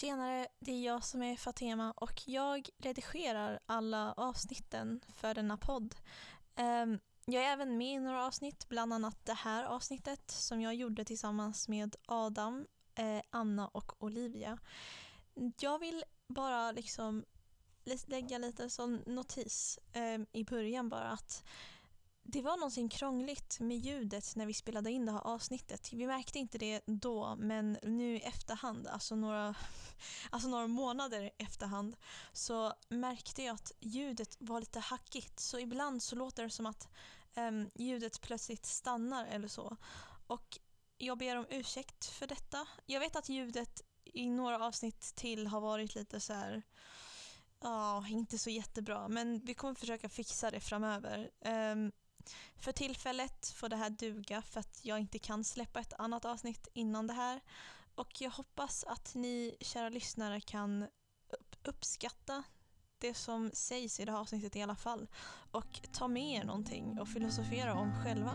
Tjenare, det är jag som är Fatema och jag redigerar alla avsnitten för denna podd. Ehm, jag är även med i några avsnitt, bland annat det här avsnittet som jag gjorde tillsammans med Adam, eh, Anna och Olivia. Jag vill bara liksom lägga lite sån notis ehm, i början bara att det var någonting krångligt med ljudet när vi spelade in det här avsnittet. Vi märkte inte det då, men nu i efterhand, alltså några, alltså några månader i efterhand, så märkte jag att ljudet var lite hackigt. Så ibland så låter det som att um, ljudet plötsligt stannar eller så. Och jag ber om ursäkt för detta. Jag vet att ljudet i några avsnitt till har varit lite så här Ja, inte så jättebra, men vi kommer försöka fixa det framöver. Um, för tillfället får det här duga för att jag inte kan släppa ett annat avsnitt innan det här. Och jag hoppas att ni kära lyssnare kan uppskatta det som sägs i det här avsnittet i alla fall. Och ta med er någonting och filosofera om själva.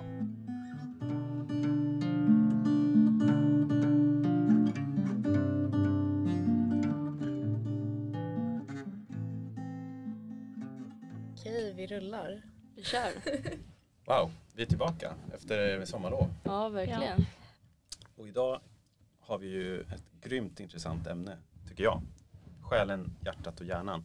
Okej, vi rullar. Vi kör. Wow, vi är tillbaka efter sommarlov. Ja, verkligen. Och idag har vi ju ett grymt intressant ämne, tycker jag. Själen, hjärtat och hjärnan.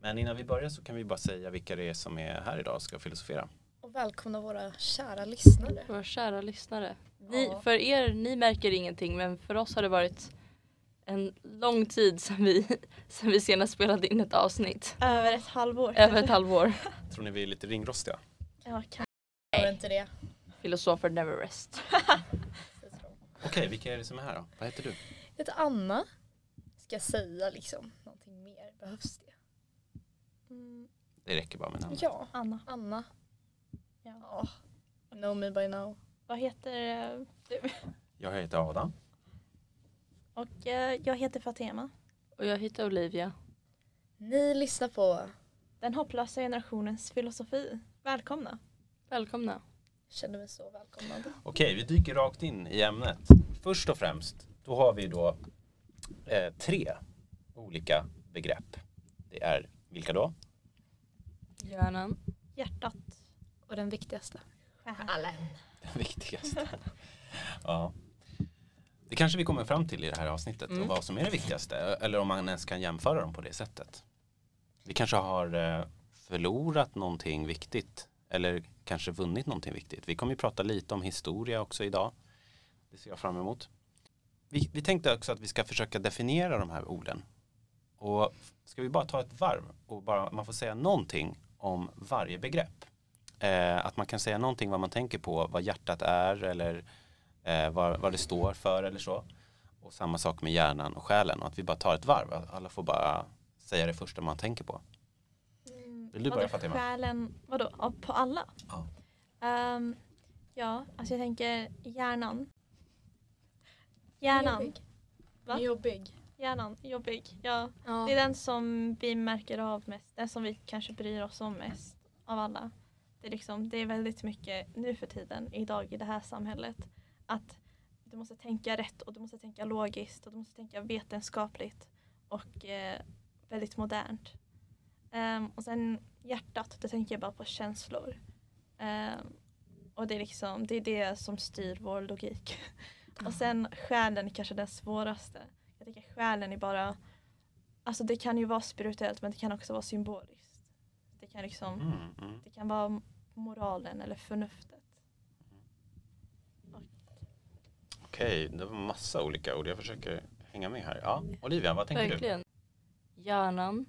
Men innan vi börjar så kan vi bara säga vilka det är som är här idag och ska filosofera. Och välkomna våra kära lyssnare. Våra kära lyssnare. Ni, Ja. För er, ni märker ingenting men för oss har det varit en lång tid sedan vi, sedan vi senast spelade in ett avsnitt. Över ett halvår. Över ett halvår. Tror ni vi är lite ringrostiga? Ja, kan. Inte det? Filosofer never rest. Okej, vilka är det som är här då? Vad heter du? Jag heter Anna. Ska jag säga liksom någonting mer? Behövs det? Mm, Det räcker bara med namnet. Ja, Anna. Anna. Ja. Know me by now. Vad heter eh, du? Jag heter Adam. Och eh, jag heter Fatema. Och jag heter Olivia. Ni lyssnar på Den hopplösa generationens filosofi. Välkomna. Välkomna. Känner mig så välkomnad. Okej, vi dyker rakt in i ämnet. Först och främst, då har vi då eh, tre olika begrepp. Det är vilka då? Hjärnan. Hjärtat. Och den viktigaste. Själen. Den viktigaste. ja. Det kanske vi kommer fram till i det här avsnittet Mm. och vad som är det viktigaste. Eller om man ens kan jämföra dem på det sättet. Vi kanske har eh, förlorat någonting viktigt. Eller kanske vunnit någonting viktigt. Vi kommer ju prata lite om historia också idag. Det ser jag fram emot. Vi, vi tänkte också att vi ska försöka definiera de här orden. Och ska vi bara ta ett varv och bara man får säga någonting om varje begrepp. Eh, att man kan säga någonting vad man tänker på, vad hjärtat är eller eh, vad, vad det står för eller så. Och samma sak med hjärnan och själen och att vi bara tar ett varv. Alla får bara säga det första man tänker på. Vill du börja Vadå, Fatima? Själen, vadå? På alla? Ja. Ehm, ja, alltså jag tänker hjärnan. Hjärnan. Jobbig. Va? Jobbig. Hjärnan, jobbig. Ja. Ja. Det är den som vi märker av mest. Den som vi kanske bryr oss om mest av alla. Det är, liksom, det är väldigt mycket nu för tiden, idag i det här samhället. Att du måste tänka rätt och du måste tänka logiskt och du måste tänka vetenskapligt och eh, väldigt modernt. Ehm, och sen hjärtat, det tänker jag bara på känslor. Ehm, och det är liksom, det är det som styr vår logik. och sen själen är kanske den svåraste. Jag tycker själen är bara, alltså det kan ju vara spirituellt men det kan också vara symboliskt. Det kan liksom, Mm, mm. det kan vara moralen eller förnuftet. Okej, det var massa olika ord. Jag försöker hänga med här. Ja, Olivia, vad tänker Verkligen. Hjärnan är typ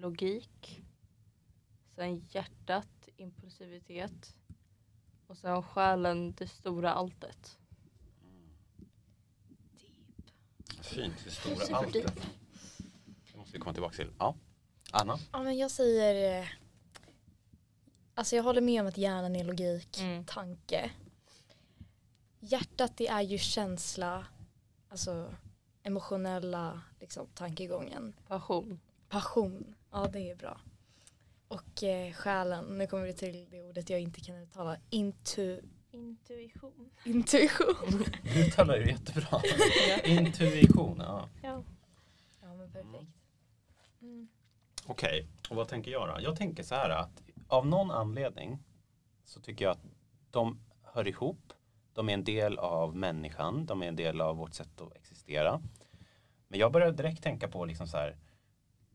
logik. Sen hjärtat, impulsivitet. Och sen själen, det stora alltet. Fint, det stora alltet. Det måste vi komma tillbaka till. Ja, Anna? Ja men jag säger eh, Alltså jag håller med om att hjärnan är logik, Mm. tanke. Hjärtat det är ju känsla, alltså emotionella liksom, tankegången. Passion. Passion, ja det är bra. Och eh, själen, nu kommer vi till det ordet jag inte kan uttala, Intu, Intuition. intuition. Du talar ju jättebra. Intuition, ja. Ja. Ja men perfekt. Mm. Okej, och vad tänker jag då? Jag tänker så här att av någon anledning så tycker jag att de hör ihop. De är en del av människan, de är en del av vårt sätt att existera. Men jag börjar direkt tänka på liksom så här,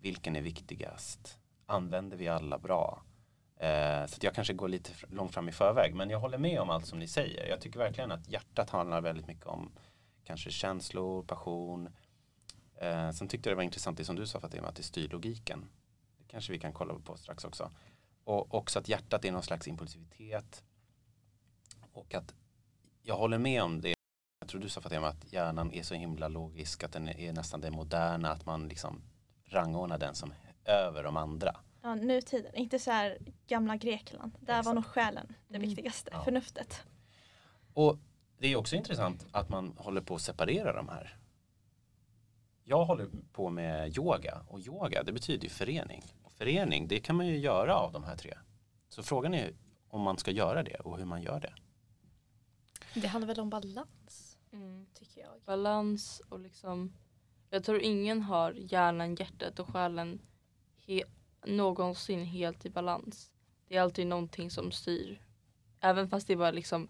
vilken är viktigast? Använder vi alla bra? Eh, så att jag kanske går lite långt fram i förväg, men jag håller med om allt som ni säger. Jag tycker verkligen att hjärtat handlar väldigt mycket om kanske känslor, passion. Eh, sen tyckte jag det var intressant det som du sa Fatima, att det styr logiken. Det kanske vi kan kolla på strax också. Och också att hjärtat är någon slags impulsivitet. Och att jag håller med om det. Jag tror du sa Fatima att hjärnan är så himla logisk att den är nästan det moderna att man liksom rangordnar den som över de andra. Ja, nutiden, inte så här gamla Grekland. Där Exakt. var nog själen det Mm. viktigaste, Ja. förnuftet. Och det är också intressant att man håller på att separera de här. Jag håller på med yoga och yoga det betyder ju förening. Och förening det kan man ju göra av de här tre. Så frågan är om man ska göra det och hur man gör det. Det handlar väl om balans Mm. tycker jag. balans och liksom jag tror ingen har hjärnan, hjärtat och själen he- någonsin helt i balans. Det är alltid någonting som styr. Även fast det var liksom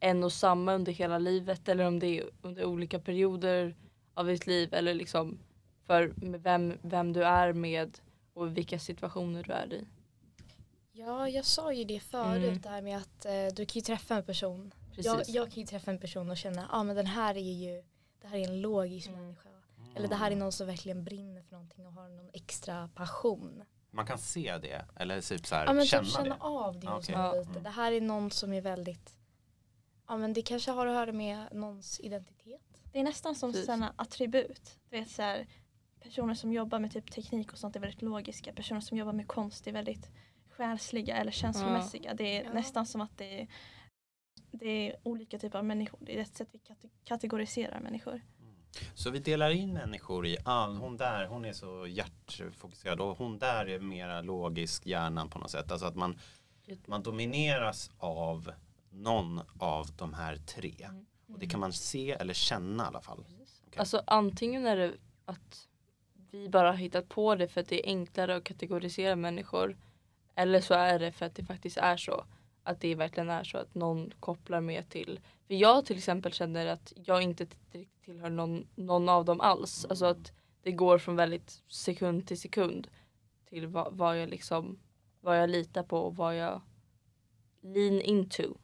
en och samma under hela livet eller om det är under olika perioder av ditt liv eller liksom för vem, vem du är med och vilka situationer du är i. Ja, jag sa ju det förut Mm. det här med att eh, du kan ju träffa en person. Jag, jag kan ju träffa en person och känna, ja ah, men den här är ju, det här är en logisk Mm. människa. Eller det här är någon som verkligen brinner för någonting och har någon extra passion. Man kan se det eller typ så här, Ja men känna typ känna det. av det någon Ja. lite. Det här är någon som är väldigt, ja men det kanske har att göra med någons identitet. Det är nästan som sådana attribut. Du vet, så här, personer som jobbar med typ teknik och sånt är väldigt logiska. Personer som jobbar med konst är väldigt själsliga eller känslomässiga. Det är Ja. nästan som att det är, det är olika typer av människor. Det är ett sätt vi kate- kategoriserar människor. Så vi delar in människor i, ah, hon där, hon är så hjärtfokuserad och hon där är mera logisk hjärnan på något sätt. Alltså att man, man domineras av någon av de här tre. Mm. Och det kan man se eller känna i alla fall. Okej. Alltså antingen är det att vi bara har hittat på det för att det är enklare att kategorisera människor. Eller så är det för att det faktiskt är så. Att det verkligen är så att någon kopplar med till. För jag till exempel känner att jag inte tillhör någon, någon av dem alls. Alltså att det går från väldigt sekund till sekund. Till vad, vad jag liksom vad jag litar på och vad jag lean into.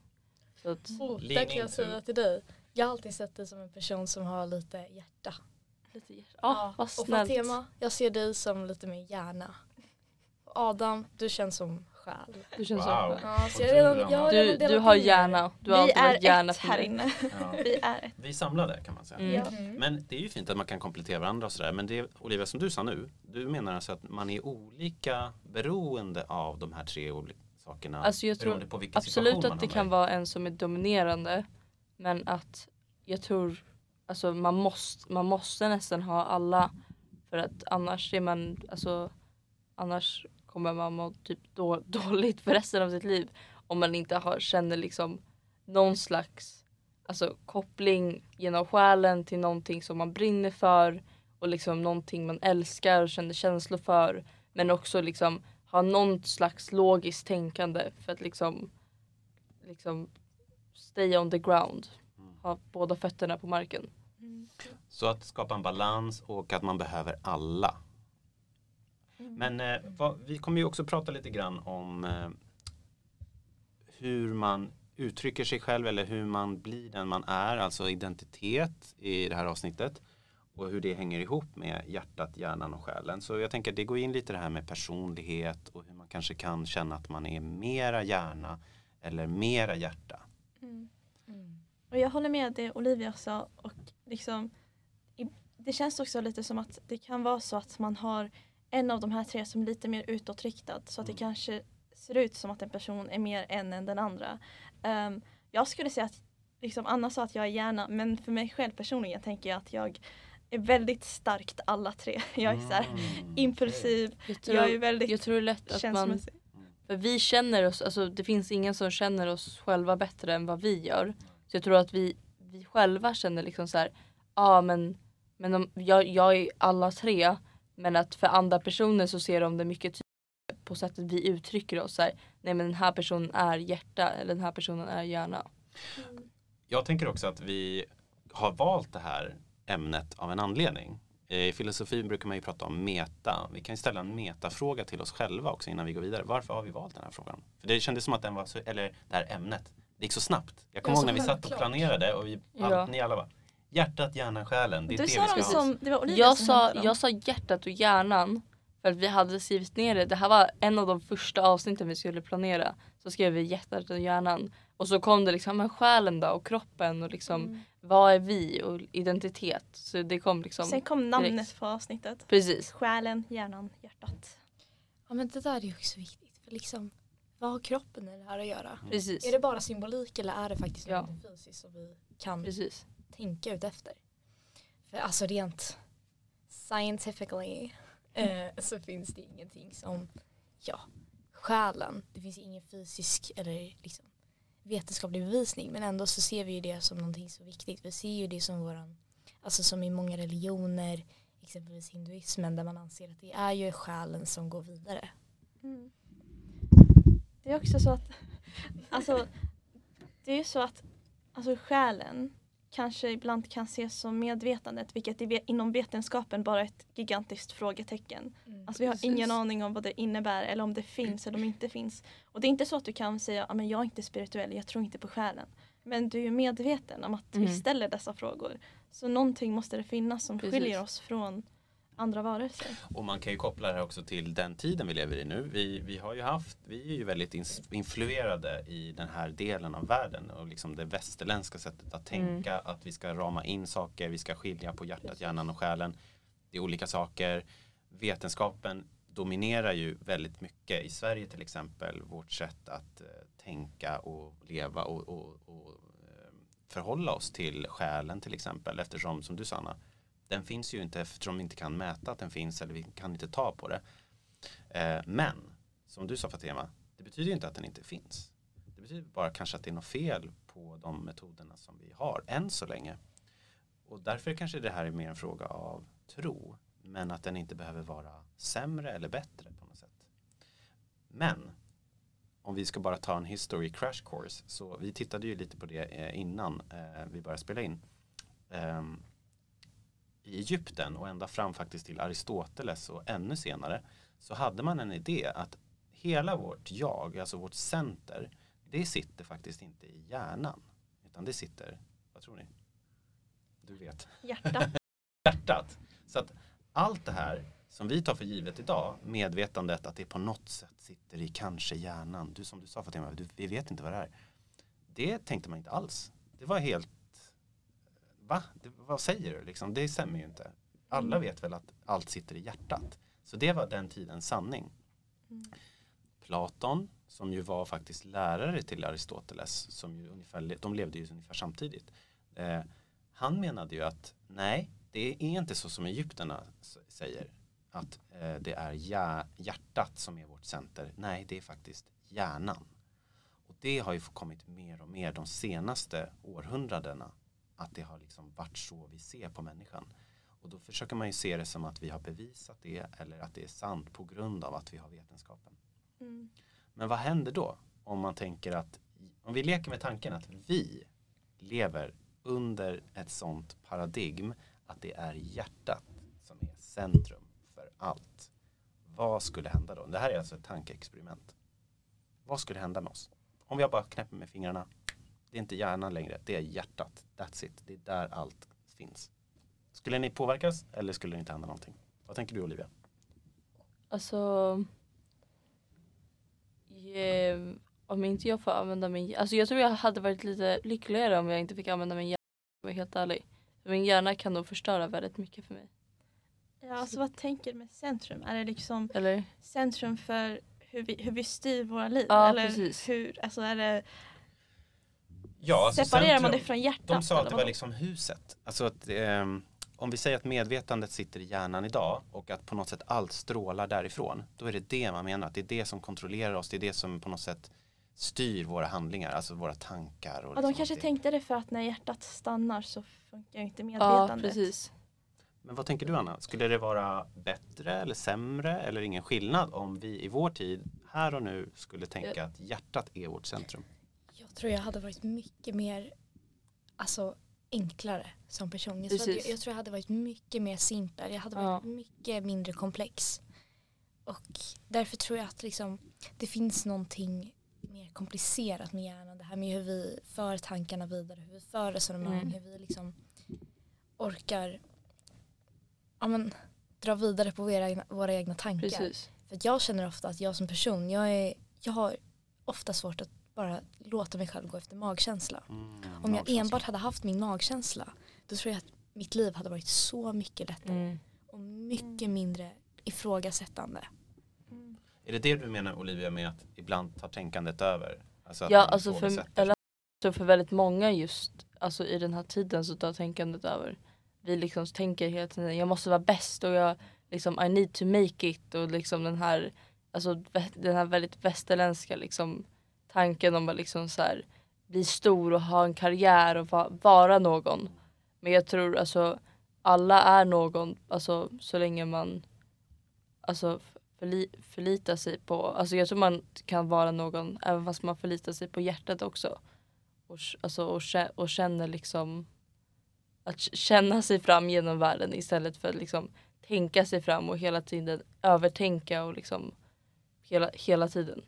Så att, Oh, Lean där kan jag into. säga till dig. Jag har alltid sett dig som en person som har lite hjärta. lite, ja, vad och snällt. Fatima, jag ser dig som lite mer hjärna. Och Adam, du känns som själ. Du känns Wow. som, Ja, så jag redan, jag har du, du har hjärna. Du har vi alltid är hjärna ett här inne. Ja. Vi är ett. Vi samlade kan man säga. Mm. Mm. Men det är ju fint att man kan komplettera varandra och sådär. Men det Olivia som du sa nu, du menar alltså att man är olika beroende av de här tre olika sakerna? Alltså jag tror Absolut att det kan vara en som är dominerande. Men att jag tror alltså man måste, man måste nästan ha alla. För att annars är man, alltså annars kommer man må typ då, dåligt för resten av sitt liv. Om man inte har, känner liksom någon slags alltså, koppling genom själen till någonting som man brinner för. Och liksom någonting man älskar och känner känslor för. Men också liksom ha någon slags logiskt tänkande för att liksom, liksom stay on the ground. Mm. Ha båda fötterna på marken. Så att skapa en balans och att man behöver alla. Men eh, vad, vi kommer ju också prata lite grann om eh, hur man uttrycker sig själv eller hur man blir den man är, alltså identitet i det här avsnittet. Och hur det hänger ihop med hjärtat, hjärnan och själen. Så jag tänker att det går in lite det här med personlighet och hur man kanske kan känna att man är mera hjärna eller mera hjärta. Mm. Mm. Och jag håller med det Olivia sa och liksom det känns också lite som att det kan vara så att man har en av de här tre som är lite mer utåtriktad så att det Mm. kanske ser ut som att en person är mer en än den andra. Ehm, jag skulle säga att liksom Anna sa att jag är hjärna men för mig själv personligen tänker jag att jag är väldigt starkt alla tre. Jag är så här Mm, impulsiv, Jag tror, jag är väldigt jag tror det är lätt att man, känslomässig. för vi känner oss, alltså det finns ingen som känner oss själva bättre än vad vi gör. Så jag tror att vi, vi själva känner liksom så här, ja ah, men Men de, jag, jag är alla tre. Men att för andra personer så ser de det mycket tydligare på sättet vi uttrycker oss. Så här, Nej men den här personen är hjärta eller den här personen är hjärna. Jag tänker också att vi har valt det här ämnet av en anledning. I filosofin brukar man ju prata om meta. Vi kan ju ställa en metafråga till oss själva också innan vi går vidare. Varför har vi valt den här frågan? För det kändes som att den var så, eller det här ämnet, det gick så snabbt. Jag kommer ihåg när vi satt och planerade och vi, all, Ja. ni alla bara Hjärtat, hjärnan, själen. Det är Du det sa vi ska ha. som, det var Olivia Jag som sa, dem. jag sa hjärtat och hjärnan. För att vi hade skrivit ner det. Det här var en av de första avsnitten vi skulle planera. Så skrev vi hjärtat och hjärnan. Och så kom det liksom, men själen då och kroppen och liksom Mm. vad är vi och identitet. Så det kom liksom, Sen kom namnet direkt. på avsnittet. precis. Själen, hjärnan, hjärtat. Ja men det där är ju också viktigt. För liksom, vad har kroppen med det här att göra? Precis. Är det bara symbolik eller är det faktiskt Ja. något fysiskt som vi kan precis tänka ut efter? För alltså rent scientifically eh, så finns det ingenting som, ja, själen. Det finns ingen fysisk eller liksom vetenskaplig bevisning men ändå så ser vi ju det som någonting så viktigt. Vi ser ju det som våran, alltså som i många religioner, exempelvis hinduismen där man anser att det är ju själen som går vidare. Mm. Det är också så att, alltså, det är ju så att alltså, själen kanske ibland kan ses som medvetandet vilket är inom vetenskapen bara är ett gigantiskt frågetecken. Alltså vi har Precis. ingen aning om vad det innebär eller om det finns eller om det inte finns. Och det är inte så att du kan säga att jag är inte spirituell, jag tror inte på själen. Men du är medveten om att vi Mm. ställer dessa frågor. Så någonting måste det finnas som Precis. skiljer oss från andra varelser. Och man kan ju koppla det här också till den tiden vi lever i nu. Vi, vi har ju haft, vi är ju väldigt influerade i den här delen av världen och liksom det västerländska sättet att tänka, att vi ska rama in saker, vi ska skilja på hjärtat, hjärnan och själen. Det är olika saker. Vetenskapen dominerar ju väldigt mycket i Sverige till exempel vårt sätt att eh, tänka och leva och, och, och eh, förhålla oss till själen till exempel eftersom som du sa Anna den finns ju inte eftersom vi inte kan mäta att den finns eller vi kan inte ta på det. Eh, men som du sa Fatima, det betyder ju inte att den inte finns. Det betyder bara kanske att det är något fel på de metoderna som vi har än så länge. Och därför kanske det här är mer en fråga av tro, men att den inte behöver vara sämre eller bättre på något sätt. Men om vi ska bara ta en history crash course, så vi tittade ju lite på det eh, innan eh, vi började spela in. Ehm, i Egypten och ända fram faktiskt till Aristoteles och ännu senare så hade man en idé att hela vårt jag, alltså vårt center, det sitter faktiskt inte i hjärnan utan det sitter, vad tror ni? Du vet. Hjärtat. Hjärtat. Så att allt det här som vi tar för givet idag, medvetandet att det på något sätt sitter i kanske hjärnan, du som du sa Fatima, du, vi vet inte vad det är. Det tänkte man inte alls. Det var helt Va? Det, vad säger du? Liksom, det stämmer ju inte. Alla vet väl att allt sitter i hjärtat. Så det var den tidens sanning. Mm. Platon, som ju var faktiskt lärare till Aristoteles, som ju ungefär, de levde ju ungefär samtidigt. Eh, han menade ju att nej, det är inte så som egyptierna säger. Att eh, det är hjär, hjärtat som är vårt center. Nej, det är faktiskt hjärnan. Och det har ju kommit mer och mer de senaste århundradena att det har liksom varit så vi ser på människan. Och då försöker man ju se det som att vi har bevisat det eller att det är sant på grund av att vi har vetenskapen. Mm. Men vad händer då om man tänker att om vi leker med tanken att vi lever under ett sånt paradigm att det är hjärtat som är centrum för allt. Vad skulle hända då? Det här är alltså ett tankeexperiment. Vad skulle hända med oss? Om jag bara knäpper med fingrarna. Det är inte hjärnan längre, det är hjärtat. That's it. Det är där allt finns. Skulle ni påverkas eller skulle det inte hända någonting? Vad tänker du Olivia? Alltså eh, om inte jag får använda min Alltså jag tror jag hade varit lite lyckligare om jag inte fick använda min hjärna om jag är helt ärlig. Min hjärna kan nog förstöra väldigt mycket för mig. Ja, alltså vad tänker du med centrum? Är det liksom Eller? centrum för hur vi, hur vi styr våra liv? Ja, Eller precis. hur, alltså är det, Ja, alltså separerar man det från hjärtat? De sa att det var liksom huset. Alltså att ehm, om vi säger att medvetandet sitter i hjärnan idag och att på något sätt allt strålar därifrån. Då är det det man menar. Att det är det som kontrollerar oss. Det är det som på något sätt styr våra handlingar. Alltså våra tankar. Och Ja, de liksom kanske det. tänkte det för att när hjärtat stannar så funkar inte Ja medvetandet. precis. Men vad tänker du Anna? Skulle det vara bättre eller sämre eller ingen skillnad om vi i vår tid här och nu skulle tänka att hjärtat är vårt centrum? Jag tror jag hade varit mycket mer alltså, enklare som person. Jag tror, jag, jag tror jag hade varit mycket mer simpel. Jag hade varit mycket mindre komplex. Och därför tror jag att liksom, det finns någonting mer komplicerat med hjärnan. Det här med hur vi för tankarna vidare, hur vi för resonemang, Mm. hur vi liksom orkar ja, men, dra vidare på våra egna, våra egna tankar. Precis. För jag känner ofta att jag som person, jag, är, jag har ofta svårt att bara låta mig själv gå efter magkänsla. Mm, Om jag enbart hade haft min magkänsla, då tror jag att mitt liv hade varit så mycket lättare Mm. och mycket mindre ifrågasättande. Är det det du menar Olivia med att ibland tar tänkandet över? Alltså att Ja, alltså för, eller, så för väldigt många just alltså i den här tiden så tar tänkandet över. Vi liksom tänker hela tiden jag måste vara bäst och jag liksom I need to make it och liksom den här alltså den här väldigt västerländska liksom tanken om att liksom så här bli stor och ha en karriär och va, vara någon. Men jag tror alltså alla är någon alltså så länge man alltså förli, förlitar sig på, alltså jag tror man kan vara någon även fast man förlitar sig på hjärtat också. Och, alltså, och, och känner liksom att känna sig fram genom världen istället för att liksom tänka sig fram och hela tiden övertänka och liksom hela, hela tiden.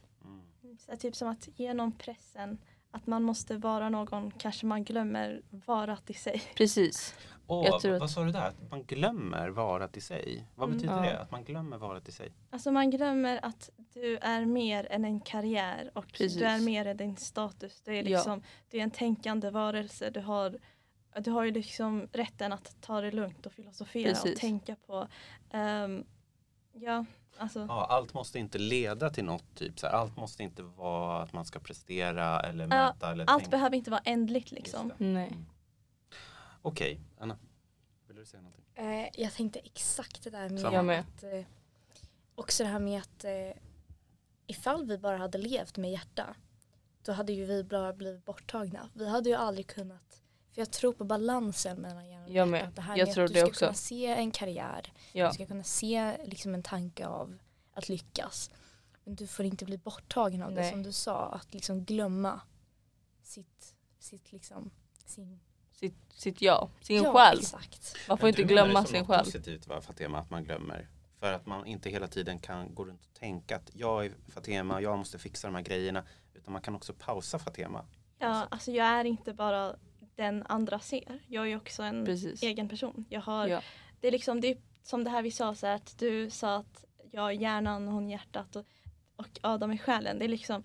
Mm. Här, typ som att genom pressen att man måste vara någon kanske man glömmer varat i sig. Precis. Tror att- Vad sa du där? Att man glömmer varat i sig? Vad Mm. betyder Ja. det? Att man glömmer varat i sig? Alltså man glömmer att du är mer än en karriär och Precis. du är mer än din status. Du är, Ja. liksom, du är en tänkande varelse. Du har, du har ju liksom rätten att ta det lugnt och filosofera och Precis. tänka på. ehm, ja, alltså. Ja, allt måste inte leda till något typ. Så här, allt måste inte vara att man ska prestera eller Ja, mäta eller Allt tänka. behöver inte vara ändligt liksom. Nej. Mm. Okej, Anna. Vill du säga någonting? Eh, jag tänkte exakt det där med, Samma. Med. att eh, också det här med att eh, ifall vi bara hade levt med hjärta då hade ju vi bara blivit borttagna. Vi hade ju aldrig kunnat, för jag tror på balansen mellan hjärnan och Jag med. hjärtat. Det här Jag med tror att du det ska också. kunna se en karriär, Ja. du ska kunna se liksom en tanke av att lyckas. Men du får inte bli borttagen av det Nej. som du sa, att liksom glömma sitt, sitt liksom, sin Sitt, sitt jag, sin ja, själ. Exakt. Man får Men inte du menar det glömma som sin själ. positivt va, Fatema, att man glömmer. För att man inte hela tiden kan gå runt och tänka att jag är Fatema, jag måste fixa de här grejerna. Utan man kan också pausa Fatema. Ja, alltså jag är inte bara den andra ser. Jag är ju också en Precis. egen person. Jag har, Ja. Det är liksom det är som det här vi sa så här, att du sa att jag är hjärnan och hon hjärtat och, och Adam är själen. Det är liksom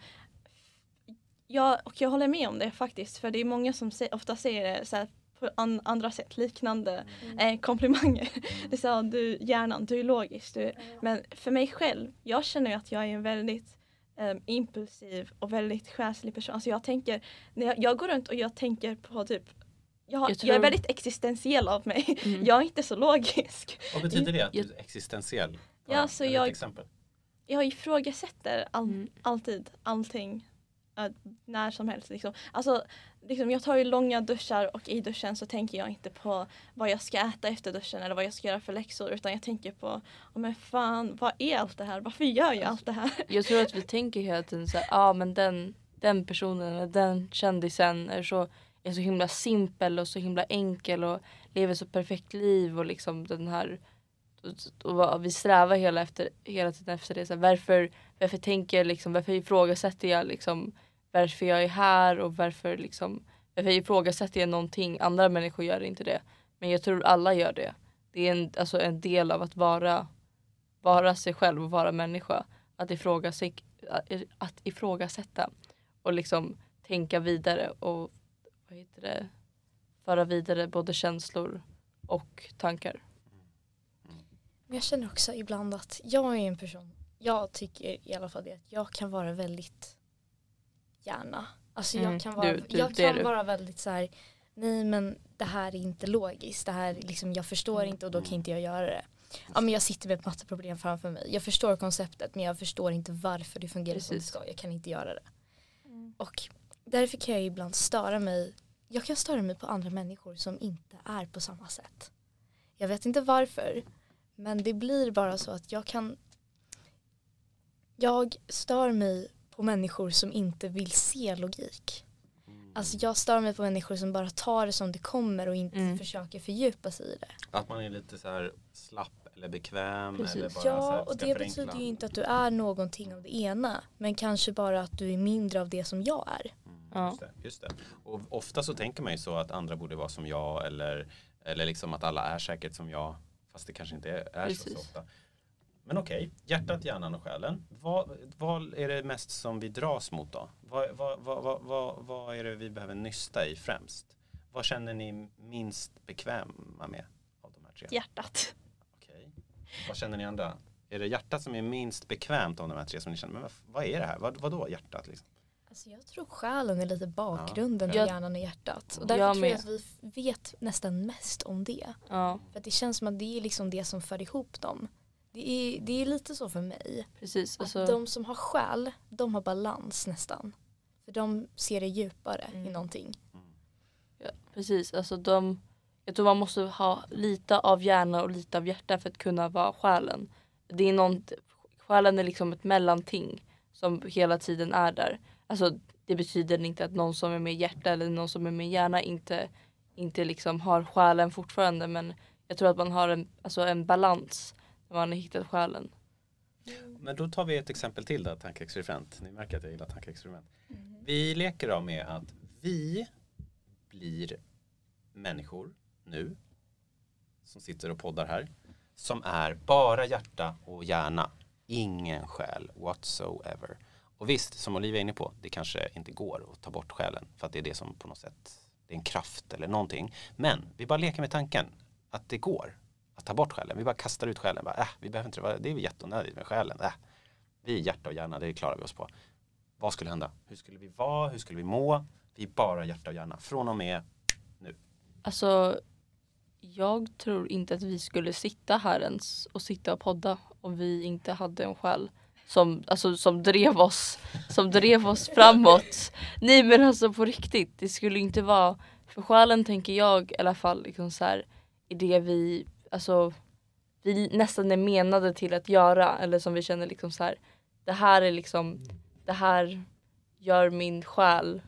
ja, och jag håller med om det faktiskt för det är många som sä- ofta säger det så här, på an, andra sätt, liknande eh, komplimanger. Det är så här, du hjärnan, du är logisk. Du, men för mig själv, jag känner ju att jag är en väldigt eh, impulsiv och väldigt själslig person. Alltså jag tänker, när jag, jag går runt och jag tänker på typ jag, har, Jag jag, är tror- väldigt existentiell av mig. Mm. Jag är inte så logisk. Vad betyder det att du är existentiell? Ja, så är det jag- exempel? Jag ifrågasätter all, Mm. alltid allting. eh, när som helst. Liksom. Alltså, liksom, jag tar ju långa duschar och i duschen så tänker jag inte på vad jag ska äta efter duschen eller vad jag ska göra för läxor utan jag tänker på oh, men fan, vad är allt det här? Varför gör jag allt det här? Jag tror att vi tänker hela tiden så här, ja ah, men den, den personen eller den kändisen är så, är så himla simpel och så himla enkel och lever så perfekt liv och liksom den här och, vi strävar hela, efter, hela tiden efter det. Så här, varför, varför tänker jag liksom, varför ifrågasätter jag liksom varför jag är här och varför liksom varför ifrågasätter jag någonting, andra människor gör inte det. Men jag tror alla gör det. Det är en, alltså en del av att vara, vara sig själv och vara människa att, ifrågasätta, att ifrågasätta och liksom tänka vidare och vad heter det, föra vidare både känslor och tankar. Men jag känner också ibland att jag är en person, jag tycker i alla fall det att jag kan vara väldigt gärna. Alltså Mm, jag kan vara, du- du- jag kan vara väldigt så här, nej men det här är inte logiskt, det här liksom, jag förstår Mm. inte och då kan inte jag göra det. Ja men jag sitter med ett matteproblem framför mig, jag förstår konceptet men jag förstår inte varför det fungerar som det Precis. ska, jag kan inte göra det. Och därför kan jag ibland störa mig, jag kan störa mig på andra människor som inte är på samma sätt. Jag vet inte varför. Men det blir bara så att jag kan jag stör mig på människor som inte vill se logik. Alltså jag stör mig på människor som bara tar det som det kommer och inte Mm. försöker fördjupa sig i det. Att man är lite så här slapp eller bekväm Precis. eller bara så Ja, här, och det förenkla. betyder ju inte att du är någonting av det ena. Men kanske bara att du är mindre av det som jag är. Mm, Ja. just, det, just det. Och ofta så tänker man ju så att andra borde vara som jag eller, eller liksom att alla är säkert som jag. Fast det kanske inte är, är så, så ofta. Men okej, hjärtat, hjärnan och själen. Vad, vad är det mest som vi dras mot då? Vad, vad, vad, vad, är det vi behöver nysta i främst? Vad känner ni minst bekväma med av de här tre? Hjärtat. Okej. Vad känner ni andra? Är det hjärtat som är minst bekvämt av de här tre som ni känner? Men vad, är det här? Vad, vad då hjärtat? Liksom? Alltså jag tror själen är lite bakgrunden till Jag- hjärnan och hjärtat. Och Jag därför tror med. jag att vi vet nästan mest om det. Ja, För att det känns som att det är liksom det som för ihop dem. Det är, det är lite så för mig. precis. Att Alltså, de som har själ, de har balans nästan. För de ser det djupare i Mm. någonting. ja, precis. Alltså, de, jag tror man måste ha lite av hjärna och lite av hjärta för att kunna vara själen. Det är något, själen är liksom ett mellanting som hela tiden är där. Alltså, det betyder inte att någon som är med hjärta eller någon som är med hjärna inte, inte liksom har själen fortfarande men jag tror att man har en, alltså en balans när man har hittat själen. Men då tar vi ett exempel till då, tankeexperiment. Ni märker att jag gillar tankeexperiment. Vi leker då med att vi blir människor nu som sitter och poddar här som är bara hjärta och hjärna. Ingen själ whatsoever. Och visst, som Olivia är inne på, det kanske inte går att ta bort själen för att det är det som på något sätt, det är en kraft eller någonting. Men vi bara leker med tanken att det går att ta bort själen. Vi bara kastar ut själen. Bara, äh, vi behöver inte, det är jätteonödigt med själen. Äh. Vi är hjärta och hjärna, det klarar vi oss på. Vad skulle hända? Hur skulle vi vara? Hur skulle vi må? Vi är bara hjärta och hjärna. Från och med nu Alltså, jag tror inte att vi skulle sitta här ens och sitta och podda om vi inte hade en själ som, alltså, som drev oss som drev oss framåt. Nej men alltså på riktigt, det skulle inte vara för själen tänker jag i alla fall liksom så här, i det vi, alltså vi nästan är menade till att göra eller som vi känner liksom så här, det här är liksom, det här gör min själ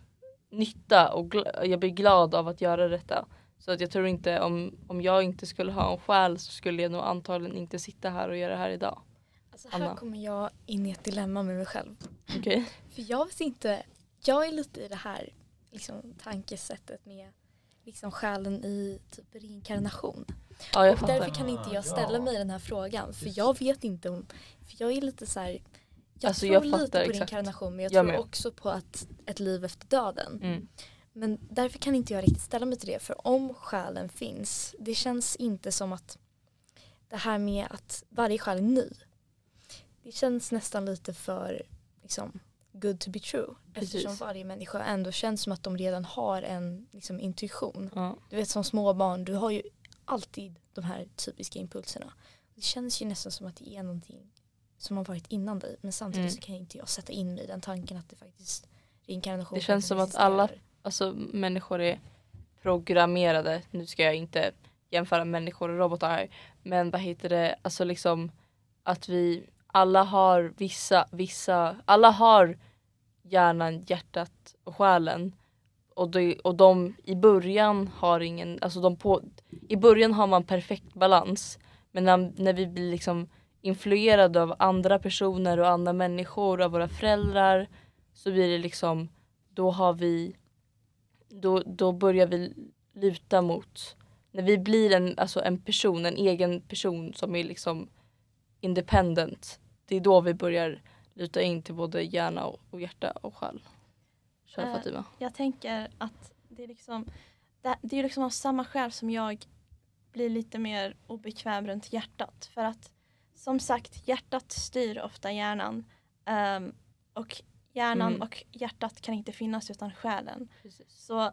nytta och jag blir glad av att göra detta. Så att jag tror inte om, om jag inte skulle ha en själ så skulle jag nog antagligen inte sitta här och göra det här idag. Alltså här Anna. kommer jag in i ett dilemma med mig själv. Okej? För jag vet inte, jag är lite i det här liksom, tankesättet med liksom, själen i typ reinkarnation. Ja jag Och fattar. därför kan inte jag ställa Ja. mig den här frågan. För jag vet inte om, för jag är lite så här, jag Alltså, tror jag lite fattar på exakt. reinkarnation men jag, Jag tror med. också på att ett liv efter döden. Mm. Men därför kan inte jag riktigt ställa mig till det. För om själen finns, det känns inte som att det här med att varje själ är ny. Det känns nästan lite för liksom, good to be true. Precis. Eftersom varje människa ändå känns som att de redan har en liksom, intuition. Ja. Du vet som små barn, du har ju alltid de här typiska impulserna. Det känns ju nästan som att det är någonting som har varit innan dig. Men samtidigt Mm. så kan inte jag sätta in mig i den tanken att det faktiskt reinkarnation Det känns som att alla-. Alltså människor är programmerade, nu ska jag inte jämföra människor och robotar här, men vad heter det, alltså liksom att vi alla har vissa, vissa, alla har hjärnan, hjärtat och själen och, de, och de i början har ingen, alltså de på, i början har man perfekt balans men när, när vi blir liksom influerade av andra personer och andra människor, av våra föräldrar så blir det liksom, då har vi då, då börjar vi luta mot när vi blir en, alltså en person, en egen person som är liksom independent det är då vi börjar luta in till både hjärna och, och hjärta och själ. Kör Eh, Fatima. Jag tänker att det är liksom det, det är liksom av samma skäl som jag blir lite mer obekväm runt hjärtat. För att som sagt, hjärtat styr ofta hjärnan. Ehm, och hjärnan Mm. och hjärtat kan inte finnas utan själen. Precis. Så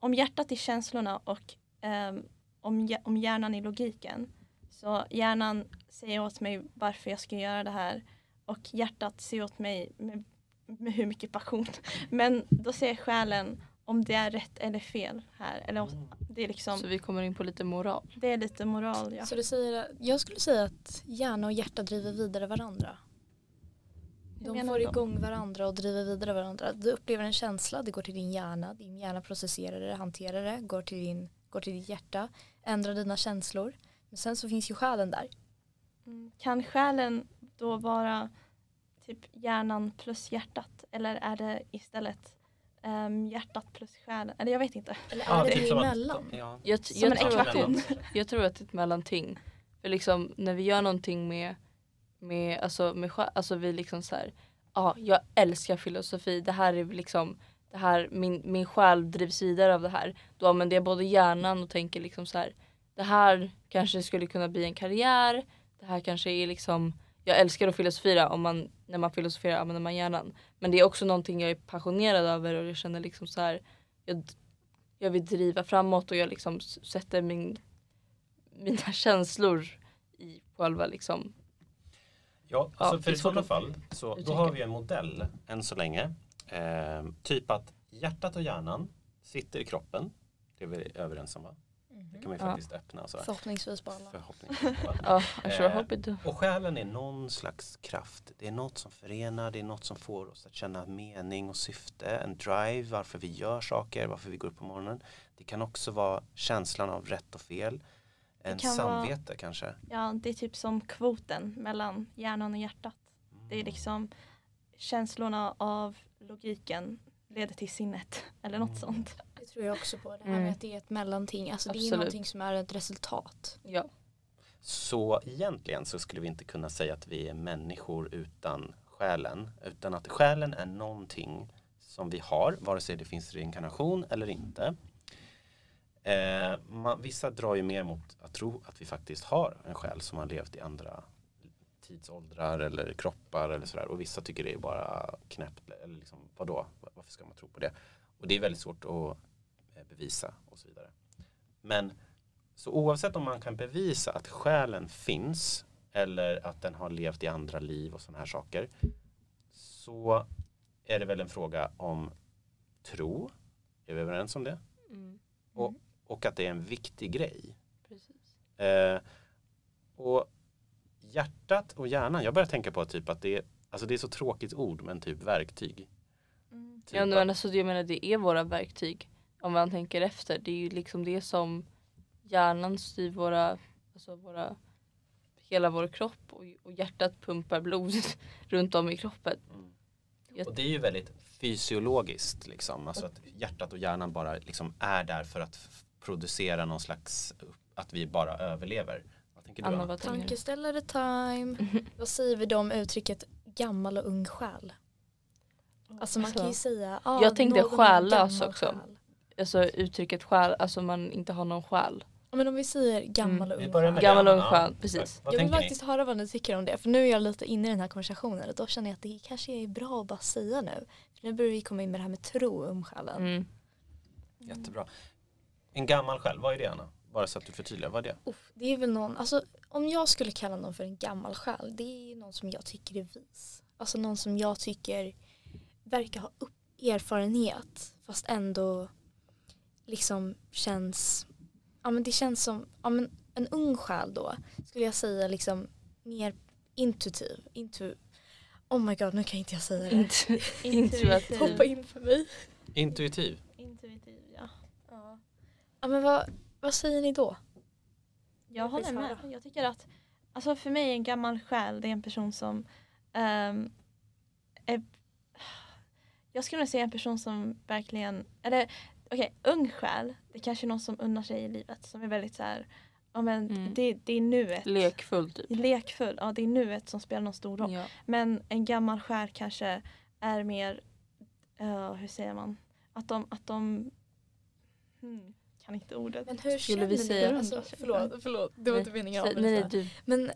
om hjärtat är känslorna och ehm, om, om hjärnan är logiken. Så hjärnan säger åt mig varför jag ska göra det här och hjärtat säger åt mig med, med hur mycket passion. Men då säger själen om det är rätt eller fel här. Eller om det är liksom, Så vi kommer in på lite moral. det är lite moral ja. Så du säger, jag skulle säga att hjärna och hjärta driver vidare varandra. De får igång varandra och driver vidare varandra. Du upplever en känsla, det går till din hjärna. Din hjärna processerar det, hanterar det, går till, din, går till ditt hjärta, ändrar dina känslor. Men sen så finns ju själen där. Mm. Kan själen då vara typ hjärnan plus hjärtat? Eller är det istället ehm, hjärtat plus själen? Eller jag vet inte. Eller Ja, är det typ det att- emellan? Ja. Jag, Som en jag, tror att jag tror att det är ett mellanting. För liksom när vi gör någonting med, med, alltså, med själ- alltså vi liksom så här, ja jag älskar filosofi, det här är liksom, det här, min, min själ drivs vidare av det här. Då använder jag både hjärnan och tänker liksom så här, det här kanske skulle kunna bli en karriär, det här kanske är liksom, jag älskar att filosofera, om man, när man filosoferar använder man hjärnan. Men det är också någonting jag är passionerad över och jag känner liksom så här, jag, jag vill driva framåt och jag liksom sätter min, mina känslor i själva liksom. Ja, Ja, alltså för det i sådana fall så då har vi en modell än så länge. Eh, typ att hjärtat och hjärnan sitter i kroppen. Det är vi överens om va? Det kan man ju Ja. faktiskt öppna och sådär. Förhoppningsvis på alla. Förhoppningsvis. va? Ja, I sure Eh, hope it do. Och själen är någon slags kraft. Det är något som förenar, det är något som får oss att känna mening och syfte, en drive, varför vi gör saker, varför vi går upp på morgonen. Det kan också vara känslan av rätt och fel. En kan vara- samvete kanske. Ja, det är typ som kvoten mellan hjärnan och hjärtat. Det är liksom känslorna av logiken leder till sinnet eller något Mm. sånt. Det tror jag också på. Det här Mm. med att det är ett mellanting. Alltså det är Absolut. någonting som är ett resultat. Ja. Så egentligen så skulle vi inte kunna säga att vi är människor utan själen. Utan att själen är någonting som vi har, vare sig det finns reinkarnation eller inte. Eh, man, vissa drar ju mer mot att tro att vi faktiskt har en själ som har levt i andra tidsåldrar eller kroppar eller sådär. Och vissa tycker det är bara knäppt. Eller liksom, vadå? Varför ska man tro på det? Och det är väldigt svårt att bevisa och så vidare. Men så oavsett om man kan bevisa att själen finns eller att den har levt i andra liv och sådana här saker så är det väl en fråga om tro. Är vi överens om det? Mm, Och att det är en viktig grej. precis. Eh, och hjärtat och hjärnan, jag börjar tänka på typ att det är, alltså det är så tråkigt ord men typ verktyg. Mm. Typ Ja, att- men alltså, jag menar det är våra verktyg. Om man tänker efter. Det är ju liksom det som hjärnan styr våra, alltså våra hela vår kropp och, och hjärtat pumpar blod runt om i kroppen. Mm. Och det är ju väldigt fysiologiskt liksom. Alltså att hjärtat och hjärnan bara liksom är där för att producera någon slags, att vi bara överlever. Vad tänker du Anna, Anna? Tankeställare time. Vad säger vi då om uttrycket gammal och ung själ? Alltså man kan ju Alltså, säga ah, jag tänkte själlös också. själ. Alltså uttrycket själ, alltså man inte har någon själ. Ja, Men om vi säger gammal Mm. och Vi ung själ. Gammal och ung själ, precis. Vad Jag vill tänker ni? faktiskt höra vad ni tycker om det för nu är jag lite inne i den här konversationen och då känner jag att det kanske är bra att bara säga nu. För nu börjar vi komma in med det här med tro om själen. Mm. Jättebra. En gammal själ, vad är det Anna? Bara så att du förtydligar, vad är det? Uff, det är väl någon, alltså om jag skulle kalla någon för en gammal själ, det är någon som jag tycker är vis. Alltså någon som jag tycker verkar ha upp erfarenhet fast ändå liksom känns, ja men det känns som, ja men en ung själ då skulle jag säga liksom mer intuitiv, intu, oh my god nu kan inte jag säga det. Intuitiv. Hoppa in för mig. Intuitiv. Intuitiv, ja. Ja. ja men vad, vad säger ni då? Jag håller med. Jag tycker att, alltså för mig en gammal själ, det är en person som ehm, är, jag skulle säga en person som verkligen, eller okej, ung själ, det är kanske är någon som unnar sig i livet, som är väldigt så här, ja men Mm. det, det är nuet. Lekfull typ. Lekfull, ja det är nuet som spelar någon stor roll. Ja. Men en gammal själ kanske är mer, eh, hur säger man, att de, att de hmm, kan inte ordet. Men hur Skulle känner vi säga- Alltså, förlåt, förlåt, det var inte meningen att Nej, du, Men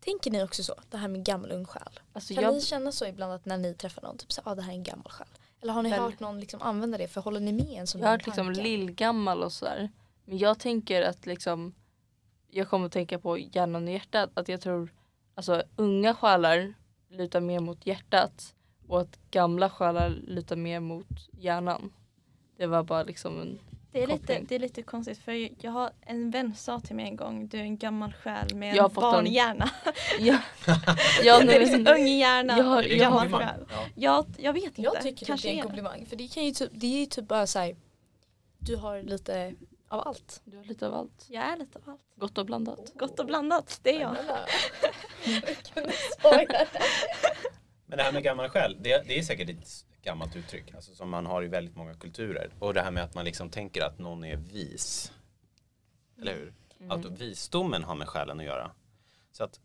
tänker ni också så, det här med gammal ung själ? alltså Kan jag, ni känna så ibland att när ni träffar någon, typ så ah, det här är en gammal själ? Eller har ni Väl- hört någon liksom använda det? För håller ni med en sån jag har hört liksom lillgammal och sådär. Men jag tänker att liksom jag kommer att tänka på hjärnan och hjärtat. Att jag tror alltså unga själar lutar mer mot hjärtat och att gamla själar lutar mer mot hjärnan. Det var bara liksom en, Det är, lite, det är lite konstigt för jag har en vän sa till mig en gång du är en gammal själ med Jag har en barnhjärna. ja, ja, det är liksom men, ung hjärna Jag har- gammal komplimang? själ. Ja. Jag, jag vet inte. Jag tycker Kanske det är en komplimang för det, kan ju typ, det är ju typ bara såhär du har lite av allt. du har lite av allt. Jag är lite av allt. Gott och blandat. Gott och blandat, det är jag. Jag. Men det här med gammal själ, det, det är säkert ett gammalt uttryck alltså, som man har i väldigt många kulturer. Och det här med att man liksom tänker att någon är vis. Eller hur? Mm. Att visdomen har med själen att göra. Så att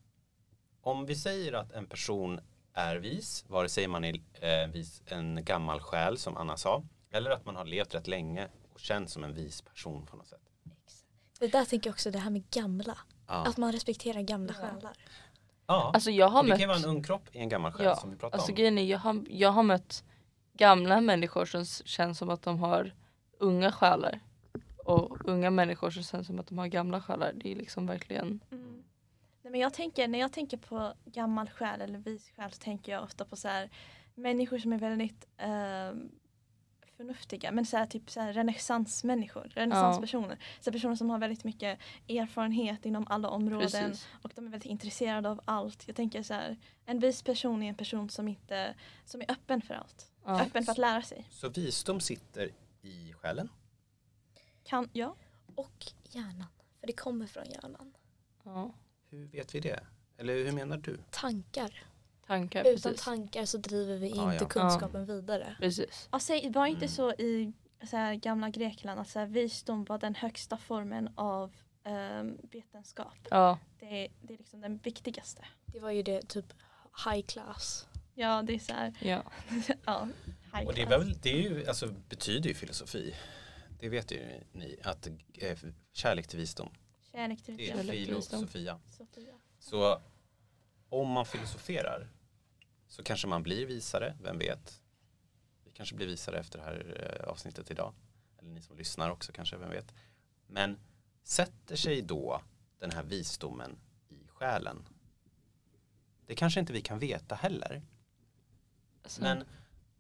om vi säger att en person är vis, vare sig man är eh, vis, en gammal själ som Anna sa, eller att man har levt rätt länge och känns som en vis person på något sätt. Det där tänker jag också det här med gamla. Ja, Att man respekterar gamla själar. ja. Alltså jag har det mött kan ju vara en ung kropp i en gammal själ Ja, som vi pratade Alltså om. grejen är, jag har, jag har mött gamla människor som känns som att de har unga själar. Och unga människor som känns som att de har gamla själar. Det är liksom verkligen Mm. Nej, men jag tänker, när jag tänker på gammal själ eller vis själ så tänker jag ofta på så här, människor som är väldigt ehm, förnuftiga. Men så här, typ så här, renässansmänniskor, renässanspersoner. Så här, personer som har väldigt mycket erfarenhet inom alla områden precis. och de är väldigt intresserade av allt. Jag tänker så här, en vis person är en person som, inte, som är öppen för allt. Ja. Öppen för att lära sig. Så visdom sitter i själen. Kan, ja. Och hjärnan. För det kommer från hjärnan. Ja. Hur vet vi det? Eller hur menar du? Tankar. Tankar, Utan precis. tankar så driver vi Ja, inte ja. kunskapen vidare. precis. Alltså, var inte Mm. så i så här, gamla Grekland att så här, visdom var den högsta formen av ehm, vetenskap? Ja, Det är, det är liksom den viktigaste. Det var ju det typ high class. Ja, det är så här, ja. ja, Och det, är väl, det är ju, alltså, betyder ju filosofi. Det vet ju ni, att eh, kärlek till visdom, Kärlek till det är visdom. filosofia. Sofia. Så om man filosoferar så kanske man blir visare, vem vet? Vi kanske blir visare efter det här eh, avsnittet idag. Eller ni som lyssnar också kanske, vem vet? Men sätter sig då den här visdomen i själen? Det kanske inte vi kan veta heller. Alltså, Men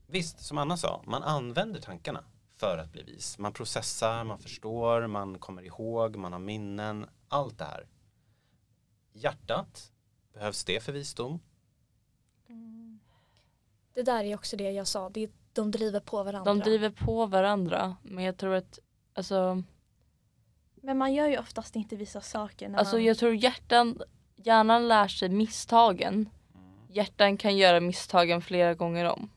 visst, som Anna sa, man använder tankarna för att bli vis. Man processar, man förstår, man kommer ihåg, man har minnen, allt det här. Hjärtat, behövs det för visdom? Mm. Det där är också det jag sa. Det, de driver på varandra. de driver på varandra. Men jag tror att, alltså, Men man gör ju oftast inte vissa saker när alltså man... jag tror hjärtan, hjärnan lär sig misstagen. Hjärtan kan göra misstagen flera gånger om.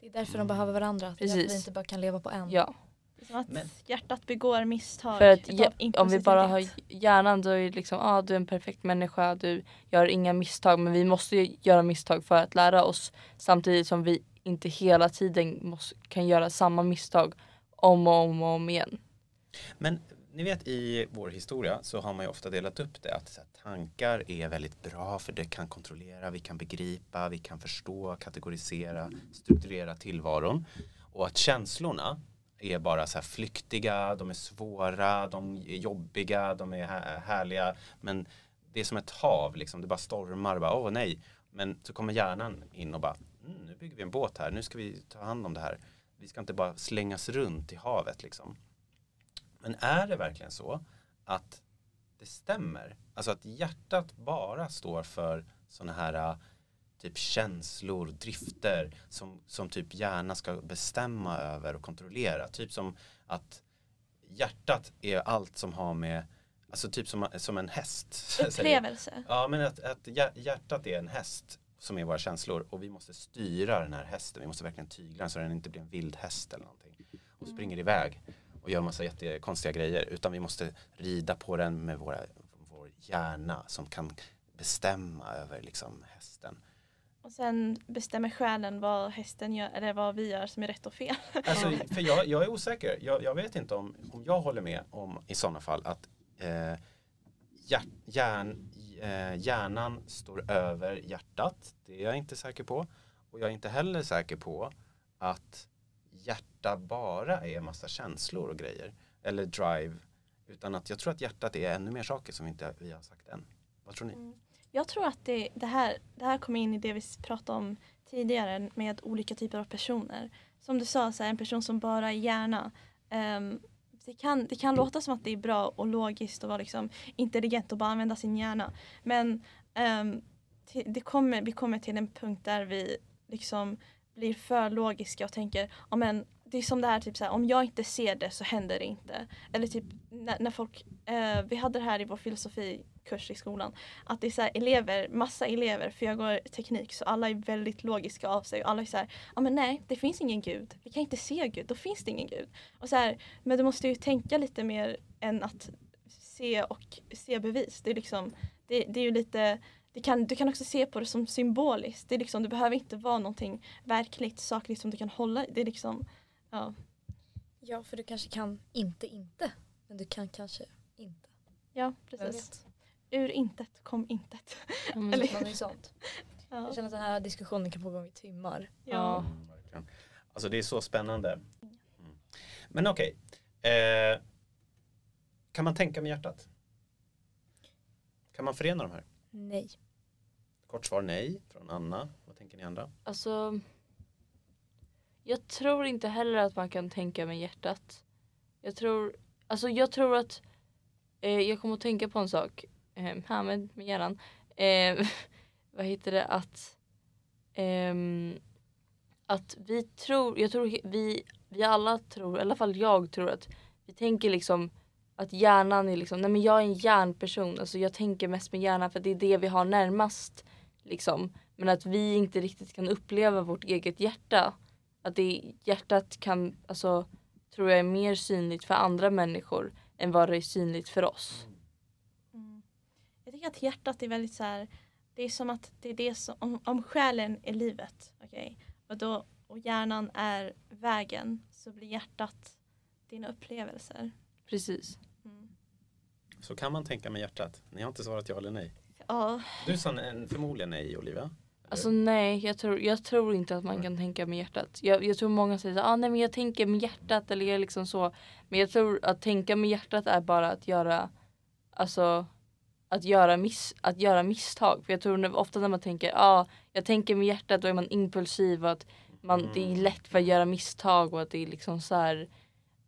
Det är därför de behöver varandra. Det är därför Precis. vi inte bara kan leva på en. Ja. det är som att Men- hjärtat begår misstag. För att om vi bara har hjärnan då är det liksom, ah, du är en perfekt människa, du gör inga misstag. Men vi måste ju göra misstag för att lära oss. Samtidigt som vi inte hela tiden måste, kan göra samma misstag om och om och om igen. Men ni vet i vår historia så har man ju ofta delat upp det att så här, tankar är väldigt bra för det kan kontrollera, vi kan begripa, vi kan förstå, kategorisera, strukturera tillvaron. Och att känslorna är bara så här flyktiga, de är svåra, de är jobbiga, de är här- härliga. Men det är som ett hav, liksom. det bara stormar, bara, åh nej. Men så kommer hjärnan in och bara, mm, nu bygger vi en båt här, nu ska vi ta hand om det här. Vi ska inte bara slängas runt i havet liksom. Men är det verkligen så att det stämmer? Alltså att hjärtat bara står för sådana här äh, typ känslor, drifter som, som typ hjärnan ska bestämma över och kontrollera. Typ som att hjärtat är allt som har med, alltså typ som, som en häst. Upplevelse. Ja men att, att hjär- hjärtat är en häst som är våra känslor och vi måste styra den här hästen. Vi måste verkligen tygla den så den inte blir en vild häst eller någonting. Och springer iväg och gör massa jättekonstiga grejer. Utan vi måste rida på den med våra, vår hjärna som kan bestämma över liksom hästen. Och sen bestämmer själen vad hästen gör, eller vad vi gör som är rätt och fel. Alltså, för jag, jag är osäker. Jag, jag vet inte om, om jag håller med om i sådana fall att eh, hjärt, hjärn, eh, hjärnan står över hjärtat. Det är jag inte säker på. Och jag är inte heller säker på att hjärta bara är massa känslor och grejer. Eller drive. Utan att jag tror att hjärtat är ännu mer saker som inte vi har sagt än. Vad tror ni? Mm. Jag tror att det, det, här, det här kommer in i det vi pratade om tidigare med olika typer av personer. som du sa, så här, en person som bara är hjärna. Um, det, kan, det kan låta som att det är bra och logiskt och vara liksom intelligent och bara använda sin hjärna. Men um, det kommer, vi kommer till en punkt där vi liksom blir för logiska och tänker, om men det är som det här, typ så här, om jag inte ser det så händer det inte. Eller typ när, när folk, eh, vi hade det här i vår filosofikurs i skolan, att det är så här, elever, massa elever, för jag går teknik så alla är väldigt logiska av sig och alla är så här, ja men nej det finns ingen gud, vi kan inte se gud, då finns det ingen gud. Och så här, men du måste ju tänka lite mer än att se och se bevis. Det är liksom, det, det är ju lite kan, du kan också se på det som symboliskt. Det, är liksom, det behöver inte vara någonting verkligt, sakligt som du kan hålla i. Det är liksom, ja. Ja, för du kanske kan inte inte. Men du kan kanske inte. Ja, precis. Ur intet kom intet. Mm. Eller- sånt. Ja. Jag känner att den här diskussionen kan pågå i timmar. Ja. Verkligen. Alltså det är så spännande. Mm. Men okej. Eh, kan man tänka med hjärtat? Kan man förena de här? Nej. Kort svar nej från Anna. Vad tänker ni andra? Alltså, jag tror inte heller att man kan tänka med hjärtat. Jag tror, alltså jag tror att, eh, jag kommer att tänka på en sak eh, här med, med hjärnan. Eh, vad heter det att, ehm, att vi tror, jag tror vi, vi alla tror, i alla fall jag tror att vi tänker liksom att hjärnan är liksom, nej men jag är en hjärnperson, alltså jag tänker mest med hjärnan för det är det vi har närmast liksom. Men att vi inte riktigt kan uppleva vårt eget hjärta. Att det hjärtat kan, alltså tror jag är mer synligt för andra människor än vad det är synligt för oss. Mm. Jag tycker att hjärtat är väldigt så här, det är som att det är det som, om, om själen är livet, okej, och, då, och hjärnan är vägen, så blir hjärtat dina upplevelser. Precis. Mm. Så kan man tänka med hjärtat? Ni har inte svarat ja eller nej. Ja, Du sa en, förmodligen nej Olivia. Eller? Alltså nej, jag tror, jag tror inte att man kan tänka med hjärtat. Jag, jag tror många säger så, ah, nej men jag tänker med hjärtat eller jag är liksom så. Men jag tror att tänka med hjärtat är bara att göra, alltså att göra, miss, att göra misstag. För jag tror när, ofta när man tänker, ah, jag tänker med hjärtat då är man impulsiv och att man, det är Mm. lätt för att göra misstag och att det är liksom så här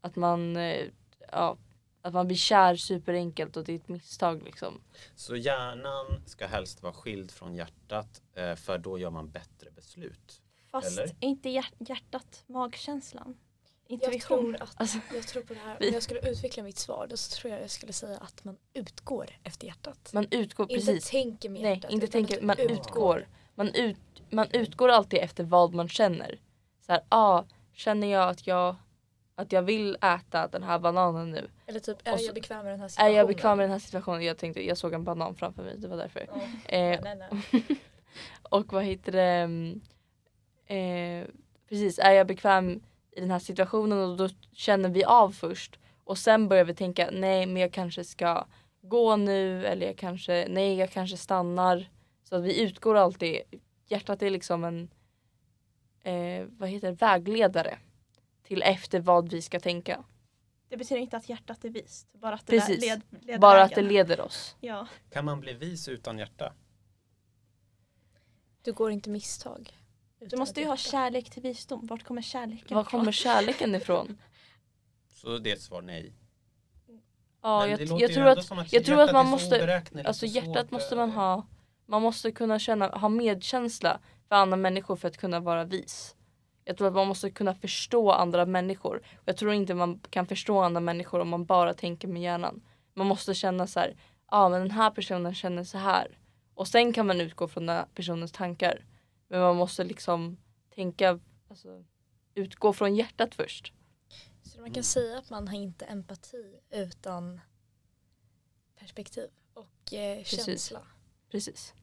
att man, eh, ja, att man blir kär superenkelt och det är ett misstag liksom. Så hjärnan ska helst vara skild från hjärtat eh, för då gör man bättre beslut. fast Eller? är inte hjärt, hjärtat magkänslan? Jag Intuition? tror, att, Alltså, jag tror på det här. Om jag skulle utveckla mitt svar då så tror jag jag skulle säga att man utgår efter hjärtat. man utgår Inte precis. tänker med Nej, hjärtat. inte utan tänker, man utgår. Man, ut, man utgår alltid efter vad man känner. Så här, ah, känner jag att jag, att jag vill äta den här bananen nu? Eller typ, är så- jag bekväm med den här Är situationen? jag bekväm med den här situationen? Jag tänkte, jag såg en banan framför mig, det var därför. Ja. Eh, Nej, nej. och vad heter det? mm, Eh, precis, är jag bekväm i den här situationen och då känner vi av först. Och sen börjar vi tänka, nej men jag kanske ska gå nu eller jag kanske, nej jag kanske stannar. Så att vi utgår alltid, hjärtat är liksom en, eh, vad heter det, vägledare till efter vad vi ska tänka. Det betyder inte att hjärtat är vist, bara att det Precis. led, leder Bara att det leder oss. Ja, Kan man bli vis utan hjärta? Du går inte misstag. du måste ju ha kärlek till visdom. Vart kommer kärleken Var kommer kärleken ifrån? Så det är ett svar nej. Ja, jag, jag tror att som jag tror att man måste- Alltså hjärtat svårt, måste man ha. Man måste kunna känna, ha medkänsla för andra människor för att kunna vara vis. Jag tror att man måste kunna förstå andra människor. Jag tror inte man kan förstå andra människor om man bara tänker med hjärnan. Man måste känna så här, ja ah, men den här personen känner så här. Och sen kan man utgå från den personens tankar. Men man måste liksom tänka, alltså utgå från hjärtat först. Så man kan säga att man har inte empati utan perspektiv och eh, Precis. känsla. Precis.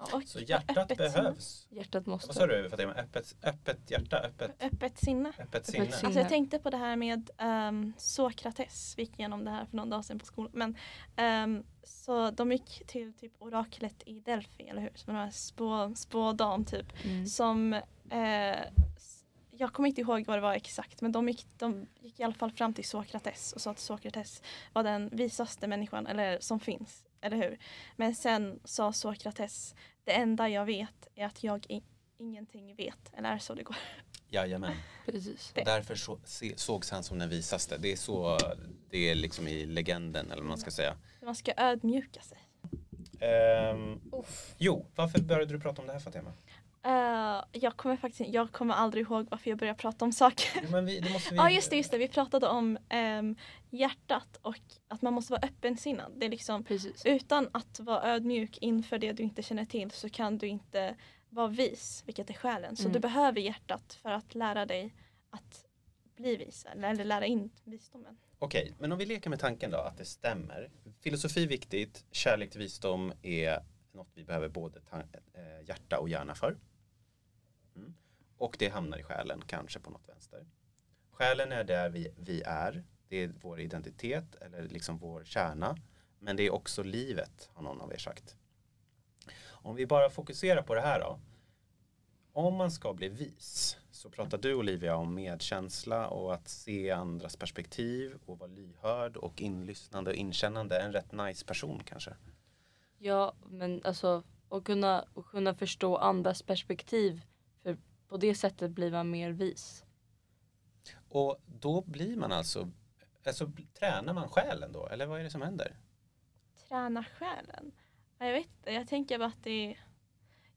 Och Så hjärtat öppet behövs. Hjärtat Vad sa måste. du Fatima? Öppet, öppet hjärta, öppet, Sinne. Öppet sinne. öppet sinne. sinne. Alltså jag tänkte på det här med um, Sokrates, vi gick igenom det här för någon dag sedan på skolan. Men, ehm, så de gick till typ oraklet i Delphi, eller hur? Som spå, spådam typ. Mm. Som, s- jag kommer inte ihåg vad det var exakt men de gick, de gick i alla fall fram till Sokrates och sa att Sokrates var den visaste människan eller, som finns. Eller hur? Men sen sa Sokrates, det enda jag vet är att jag ingenting vet. Eller är så det går? Jajamän. Precis. Det. Därför så, se, sågs han som den visaste. Det är så det är liksom i legenden eller vad man ska säga. Man ska ödmjuka sig. Ehm, jo, varför började du prata om det här Fatima? Eh, jag kommer faktiskt jag kommer aldrig ihåg varför jag började prata om saker. Men vi, det måste vi... Ja just det, just det, vi pratade om ehm, hjärtat och att man måste vara öppensinnad. Det är liksom, Precis. utan att vara ödmjuk inför det du inte känner till så kan du inte vara vis, vilket är själen. Så Mm. du behöver hjärtat för att lära dig att bli vis eller lära in visdomen. Okej, men om vi leker med tanken då att det stämmer. Filosofi är viktigt, kärlek till visdom är något vi behöver både eh, hjärta och hjärna för. Och det hamnar i själen, kanske på något vänster. Själen är där vi, vi är, det är vår identitet eller liksom vår kärna. Men det är också livet, har någon av er sagt. Om vi bara fokuserar på det här då. Om man ska bli vis så pratar du Olivia om medkänsla och att se andras perspektiv och vara lyhörd och inlyssnande och inkännande. En rätt nice person kanske. Ja, men alltså att kunna, att kunna förstå andras perspektiv. På det sättet blir man mer vis. Och då blir man alltså, alltså tränar man själen då? Eller vad är det som händer? Träna själen? Ja, Jag vet inte, jag tänker bara att det är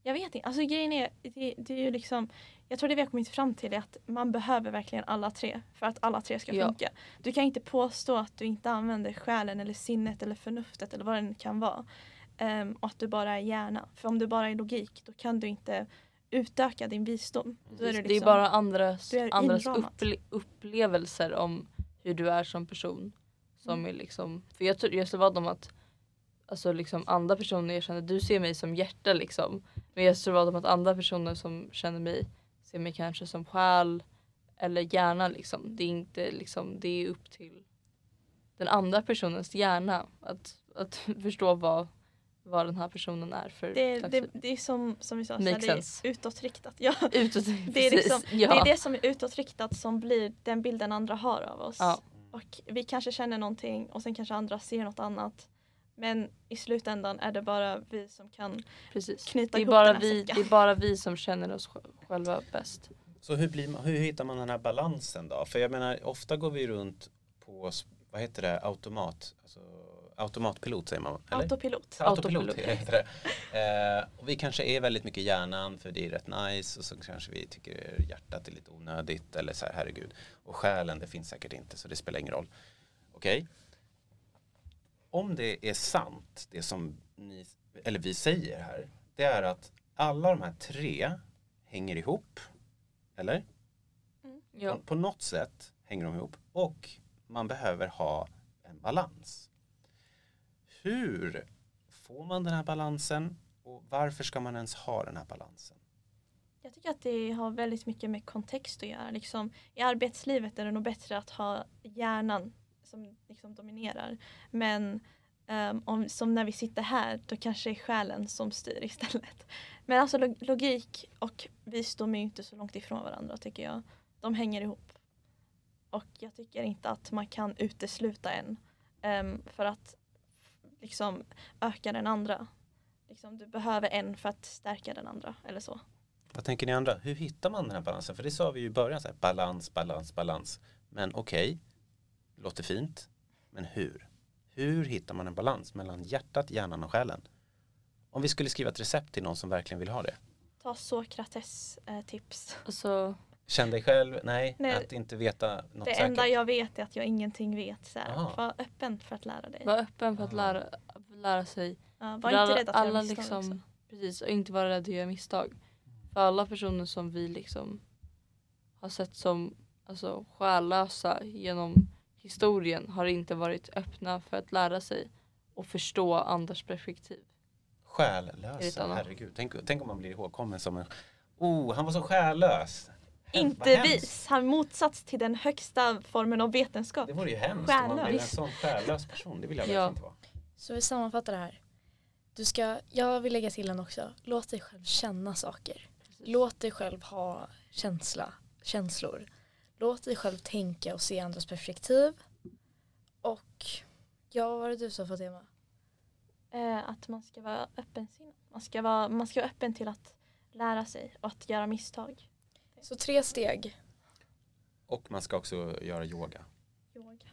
jag vet inte, alltså grejen är, det, det är ju liksom Jag tror det vi har kommit fram till är att man behöver verkligen alla tre för att alla tre ska Ja. funka. Du kan inte påstå att du inte använder själen eller sinnet eller förnuftet eller vad det kan vara. Ehm, och att du bara är hjärna. För om du bara är logik då kan du inte utöka din visdom. Då är du Det är liksom, bara andras, är andras upple upplevelser om hur du är som person. Som Mm. är liksom, för jag, jag slår vad om att alltså liksom andra personer jag känner, du ser mig som hjärta liksom. Men jag slår vad om att andra personer som känner mig ser mig kanske som själ eller hjärna liksom. Det är inte liksom, det är upp till den andra personens hjärna att, att förstå vad, vad den här personen är för det, det, det är som, som vi sa, Makes det sense. är utåtriktat. Ja. utåt. Det är, liksom, ja. det är det som är utåtriktat som blir den bilden andra har av oss. Ja. Och vi kanske känner någonting och sen kanske andra ser något annat. Men i slutändan är det bara vi som kan Precis. knyta Det är, ihop bara den här vi, säcken. det är bara vi som känner oss sj- själva bäst. Så hur, blir man, hur hittar man den här balansen då? För jag menar, ofta går vi runt på, vad heter det, automat, alltså, automatpilot säger man, eller? Autopilot. Autopilot Autopilot. heter det. Eh, och vi kanske är väldigt mycket hjärnan för det är rätt nice och så kanske vi tycker hjärtat är lite onödigt eller så här herregud. Och själen det finns säkert inte så det spelar ingen roll. Okej? Om det är sant det som ni, eller vi säger här, det är att alla de här tre hänger ihop. Eller? Ja. På, på något sätt hänger de ihop och man behöver ha en balans. Hur får man den här balansen och varför ska man ens ha den här balansen? Jag tycker att det har väldigt mycket med kontext att göra. Liksom, I arbetslivet är det nog bättre att ha hjärnan som liksom dominerar. Men um, om, som när vi sitter här då kanske det är själen som styr istället. Men alltså log- logik och visdom är ju inte så långt ifrån varandra tycker jag. De hänger ihop. Och jag tycker inte att man kan utesluta en Um, för att liksom öka den andra. Liksom, du behöver en för att stärka den andra eller så. Vad tänker ni andra? Hur hittar man den här balansen? För det sa vi ju i början, så här, balans, balans, balans. Men okej, låter fint. Men hur? Hur hittar man en balans mellan hjärtat, hjärnan och själen? Om vi skulle skriva ett recept till någon som verkligen vill ha det. Ta Sokrates eh, tips. Alltså, Känn dig själv, nej, Nej. att inte veta något Det säkert. enda jag vet är att jag ingenting vet. Så här. Var öppen för att lära dig. var öppen för att Ah. lära, lära sig. Ja, var För inte rädd att alla göra misstag liksom, också. Precis, och inte vara rädd att göra misstag. För alla personer som vi liksom har sett som alltså, själlösa genom historien har inte varit öppna för att lära sig och förstå andras perspektiv. Själlösa, herregud. Tänk, tänk om man blir ihågkommen som en... Oh, han var så själlös. Inte vis. Han motsats till den högsta formen av vetenskap. Det vore ju hemskt om man blev en Själlös. sån själlös person. Det vill jag Ja. verkligen inte vara. Så vi sammanfattar det här. Du ska, jag vill lägga till en också. Låt dig själv känna saker. Låt dig själv ha känsla, känslor. Låt dig själv tänka och se andras perspektiv. Och ja, vad var det du sa Fatima? Eh, att man ska vara öppensinnad. Man ska vara, man ska vara öppen till att lära sig och att göra misstag. Så tre steg. Och man ska också göra yoga. Yoga.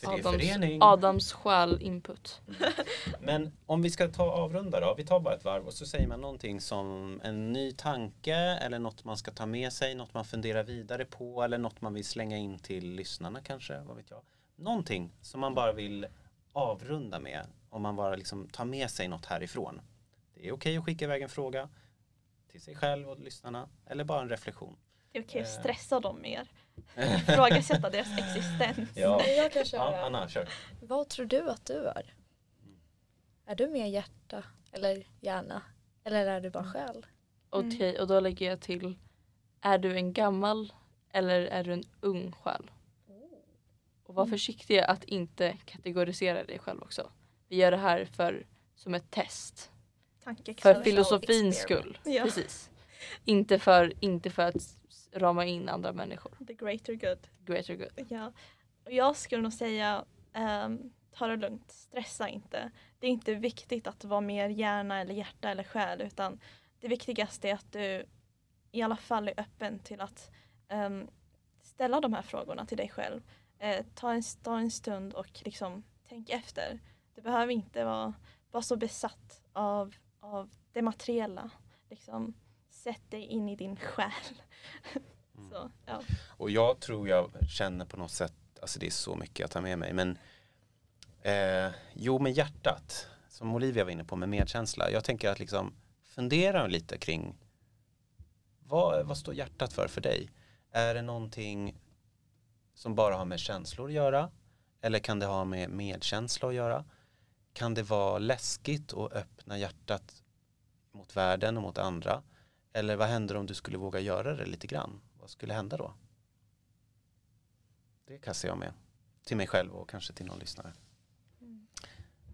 För det är Adams, förening. Adams själ input. Men om vi ska ta avrunda då. Vi tar bara ett varv och så säger man någonting som en ny tanke eller något man ska ta med sig, något man funderar vidare på eller något man vill slänga in till lyssnarna kanske, vad vet jag. Någonting som man bara vill avrunda med om man bara liksom tar med sig något härifrån. Det är okej att skicka iväg en fråga till sig själv och lyssnarna eller bara en reflektion. Okej att Eh. stressa dem mer. Ifrågasätta deras existens. Ja, Jag kan ja köra. Anna, kör. Vad tror du att du är? Är du mer hjärta eller hjärna? Eller är du bara själ? Okej, och då lägger jag till. Är du en gammal eller är du en ung själ? Och var försiktig att inte kategorisera dig själv också. Vi gör det här för, som ett test. För filosofins skull. Ja. Precis. Inte för, inte för att rama in andra människor. The greater good. Greater good. Ja. Och jag skulle nog säga um, ta det lugnt, stressa inte. Det är inte viktigt att vara mer hjärna eller hjärta eller själ utan det viktigaste är att du i alla fall är öppen till att ehm, ställa de här frågorna till dig själv. Eh, ta, en, ta en stund och liksom tänk efter. Du behöver inte vara, vara så besatt av, av det materiella. Liksom, sätt dig in i din själ. så, ja. Och jag tror jag känner på något sätt, alltså det är så mycket jag tar med mig, men eh, jo med hjärtat, som Olivia var inne på med medkänsla, jag tänker att liksom fundera lite kring vad, vad står hjärtat för för dig? Är det någonting som bara har med känslor att göra? Eller kan det ha med medkänsla att göra? Kan det vara läskigt att öppna hjärtat mot världen och mot andra? Eller vad händer om du skulle våga göra det lite grann? Vad skulle hända då? Det kastar jag med. Till mig själv och kanske till någon lyssnare.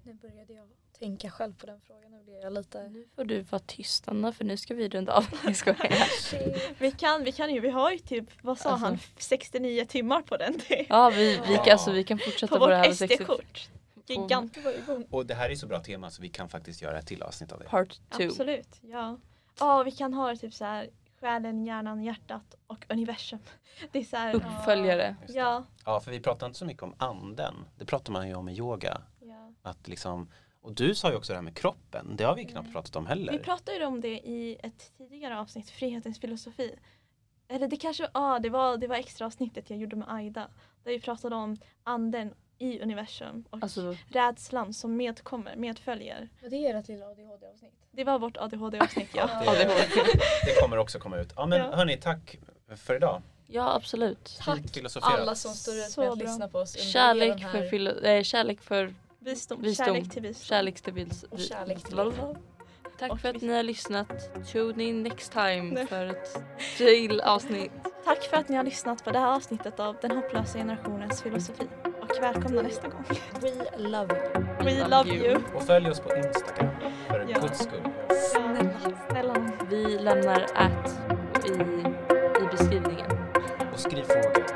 Nu började jag tänka själv på den frågan. Nu blir jag lite... Nu får du vara tyst Anna för nu ska vi runda av. Vi kan, vi kan ju, vi har ju typ, vad sa Alltså. han, 69 timmar på den. Det. Ja vi, vi, kan, alltså, vi kan fortsätta På på, det här vårt med 60 SD-kort. Gigant. Och det här är så bra tema så vi kan faktiskt göra ett till avsnitt av det. Part 2. Absolut, ja. Ja, vi kan ha det typ så här, själen, hjärnan, hjärtat och universum. Det är så här, Uppföljare. Ja, Ja, för vi pratar inte så mycket om anden. Det pratar man ju om i yoga. ja. Att liksom, och du sa ju också det här med kroppen. Det har vi knappt Nej. pratat om heller. Vi pratade ju om det i ett tidigare avsnitt, Frihetens filosofi. Eller det kanske, ja det var det var extra avsnittet jag gjorde med Aida. Där vi pratade om anden i universum och Alltså rädslan som medkommer, medföljer. Var det ert lilla ADHD-avsnitt? Det var vårt ADHD-avsnitt ja. det, det kommer också komma ut. Ja men Ja. hörni, tack för idag. ja absolut. Tack alla som står ut med att lyssna på oss Kärlek för, filo- eh, kärlek för Visdom, Visdom. kärlek till visdom. kärlek till vis- Och kärlek till Blablabla. Tack Och för att ni har lyssnat. Tune in next time Nej. för ett till avsnitt. Tack för att ni har lyssnat på det här avsnittet av Den hopplösa generationens filosofi. Och välkomna nästa gång. We love you. We Love love you. you. Och följ oss på Instagram för Ja. guds skull. Snälla, snälla. Vi lämnar at i, i beskrivningen. Och skriv frågor.